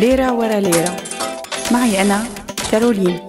ليرة ورا ليرة. معي أنا كارولين.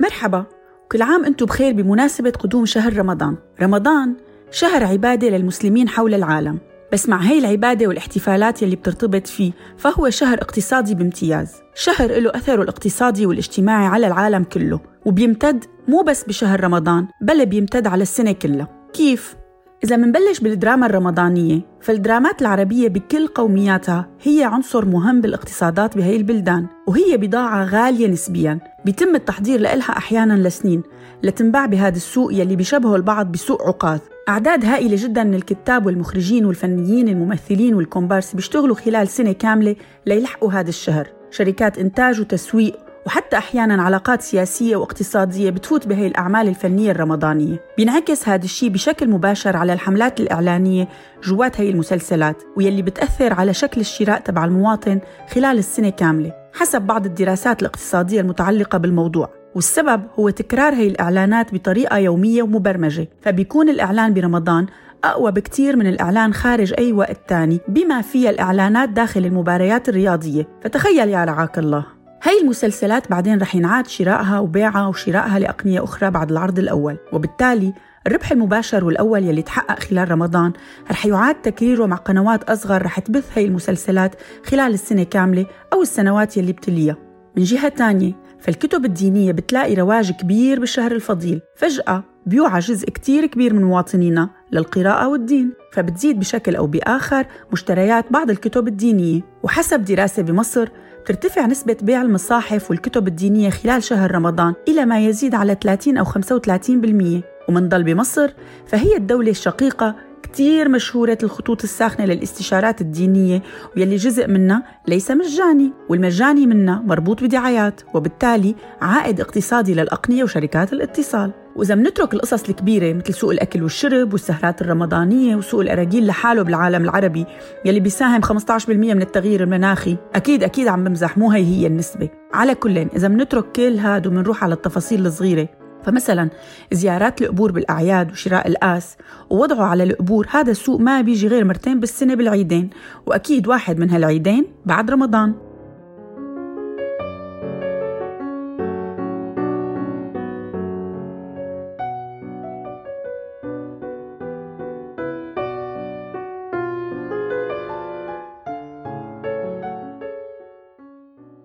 مرحبا. كل عام أنتم بخير بمناسبة قدوم شهر رمضان. رمضان شهر عبادة للمسلمين حول العالم. بس مع هي العبادة والاحتفالات يلي بترتبط فيه فهو شهر اقتصادي بامتياز شهر له أثره الاقتصادي والاجتماعي على العالم كله وبيمتد مو بس بشهر رمضان بل بيمتد على السنة كلها كيف؟ إذا منبلش بالدراما الرمضانية فالدرامات العربية بكل قومياتها هي عنصر مهم بالاقتصادات بهي البلدان وهي بضاعة غالية نسبياً. بيتم التحضير لإلها أحياناً لسنين لتنباع بهذا السوق يلي بيشبهه البعض بسوق عكاظ أعداد هائلة جدا من الكتاب والمخرجين والفنيين الممثلين والكومبارس بيشتغلوا خلال سنة كاملة ليلحقوا هذا الشهر. شركات إنتاج وتسويق وحتى أحيانا علاقات سياسية واقتصادية بتفوت بهي الأعمال الفنية الرمضانية. بينعكس هذا الشيء بشكل مباشر على الحملات الإعلانية جوات هي المسلسلات ويلي بتأثر على شكل الشراء تبع المواطن خلال السنة كاملة حسب بعض الدراسات الاقتصادية المتعلقة بالموضوع. والسبب هو تكرار هي الإعلانات بطريقة يومية ومبرمجة فبيكون الإعلان برمضان أقوى بكتير من الإعلان خارج أي وقت تاني بما فيها الإعلانات داخل المباريات الرياضية. فتخيل يا رعاك الله. هاي المسلسلات بعدين رح ينعاد شرائها وبيعها وشرائها لأقنية أخرى بعد العرض الأول. وبالتالي الربح المباشر والأول يلي تحقق خلال رمضان رح يعاد تكريره مع قنوات أصغر رح تبث هاي المسلسلات خلال السنة كاملة أو السنوات يلي بتليها. من جهة تانية فالكتب الدينية بتلاقي رواج كبير بالشهر الفضيل. فجأة بيوعى جزء كتير كبير من مواطنينا للقراءة والدين فبتزيد بشكل أو بآخر مشتريات بعض الكتب الدينية. وحسب دراسة بمصر ترتفع نسبة بيع المصاحف والكتب الدينية خلال شهر رمضان إلى ما يزيد على 30 أو 35% ومنضل بمصر فهي الدولة الشقيقة كتير مشهورة الخطوط الساخنة للاستشارات الدينية ويلي جزء منها ليس مجاني والمجاني منها مربوط بدعايات وبالتالي عائد اقتصادي للأقنية وشركات الاتصال. وإذا بنترك القصص الكبيرة مثل سوق الأكل والشرب والسهرات الرمضانية وسوق الأراجيل لحاله بالعالم العربي يلي بيساهم 15% من التغيير المناخي أكيد أكيد عم بمزح مو هي هي النسبة. على كل إذا بنترك كل هاد وبنروح على التفاصيل الصغيرة. فمثلا زيارات القبور بالأعياد وشراء القاس ووضعه على القبور هذا السوق ما بيجي غير مرتين بالسنة بالعيدين. وأكيد واحد من هالعيدين بعد رمضان.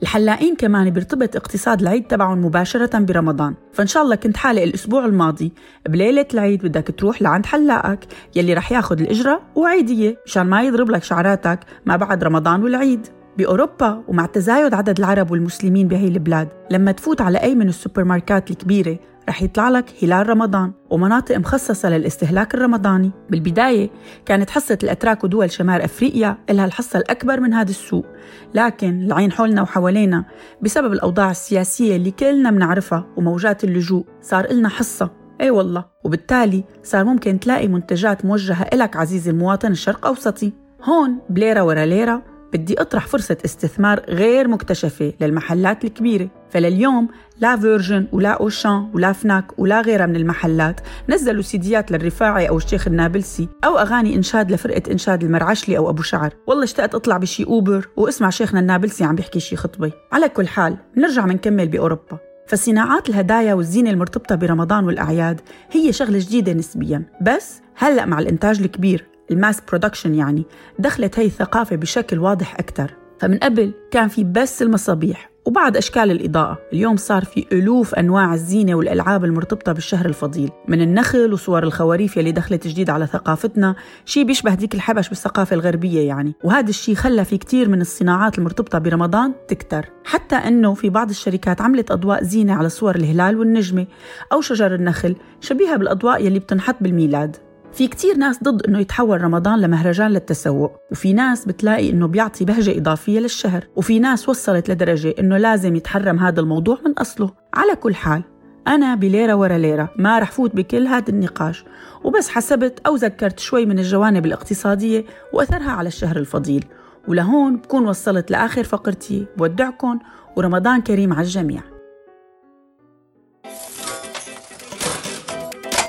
الحلاقين كمان بيرتبط اقتصاد العيد تبعهم مباشرة برمضان. فإن شاء الله كنت حالق الأسبوع الماضي بليلة العيد بدك تروح لعند حلاقك يلي رح ياخد الإجرة وعيدية مشان ما يضرب لك شعراتك ما بعد رمضان والعيد. بأوروبا ومع تزايد عدد العرب والمسلمين بهي البلاد لما تفوت على أي من السوبر ماركات الكبيرة رح يطلع لك هلال رمضان. ومناطق مخصصة للاستهلاك الرمضاني. بالبداية كانت حصة الأتراك ودول شمال أفريقيا لها الحصة الأكبر من هذا السوق. لكن العين حولنا وحوالينا بسبب الأوضاع السياسية اللي كلنا بنعرفها وموجات اللجوء صار إلنا حصة. إي والله. وبالتالي صار ممكن تلاقي منتجات موجهة إلك عزيزي المواطن الشرق أوسطي. هون بليرة ورا ليرة بدي أطرح فرصة استثمار غير مكتشفة للمحلات الكبيرة. فلليوم لا Virgin ولا Auchan ولا Fnac ولا غيرها من المحلات نزلوا سيديات للرفاعي أو الشيخ النابلسي أو أغاني إنشاد لفرقة إنشاد المرعشلي أو أبو شعر. والله اشتقت أطلع بشي Uber واسمع شيخنا النابلسي عم بيحكي شي خطبة. على كل حال نرجع منكمل بأوروبا. فصناعات الهدايا والزينة المرتبطة برمضان والأعياد هي شغلة جديدة نسبيا. بس هلأ مع الإنتاج الكبير. ال mass production يعني دخلت هي الثقافة بشكل واضح أكثر فمن قبل كان في بس المصابيح وبعض أشكال الإضاءة. اليوم صار في ألوف أنواع الزينة والألعاب المرتبطة بالشهر الفضيل من النخل وصور الخواريف يلي دخلت جديد على ثقافتنا. شيء بيشبه ديك الحبش بالثقافة الغربية يعني. وهذا الشيء خلى في كتير من الصناعات المرتبطة برمضان تكتر. حتى أنه في بعض الشركات عملت أضواء زينة على صور الهلال والنجمة أو شجر النخل شبيهة بالأضواء يلي بتنحط بالميلاد. في كتير ناس ضد إنه يتحول رمضان لمهرجان للتسوق وفي ناس بتلاقي إنه بيعطي بهجة إضافية للشهر وفي ناس وصلت لدرجة إنه لازم يتحرم هذا الموضوع من أصله. على كل حال أنا بليرة ورا ليرة ما رح فوت بكل هذا النقاش وبس حسبت أو ذكرت شوي من الجوانب الاقتصادية وأثرها على الشهر الفضيل. ولهون بكون وصلت لآخر فقرتي بودعكم ورمضان كريم على الجميع.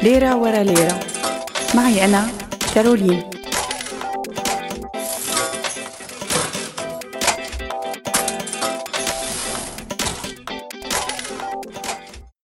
ليرة ورا ليرة. معي أنا كارولين.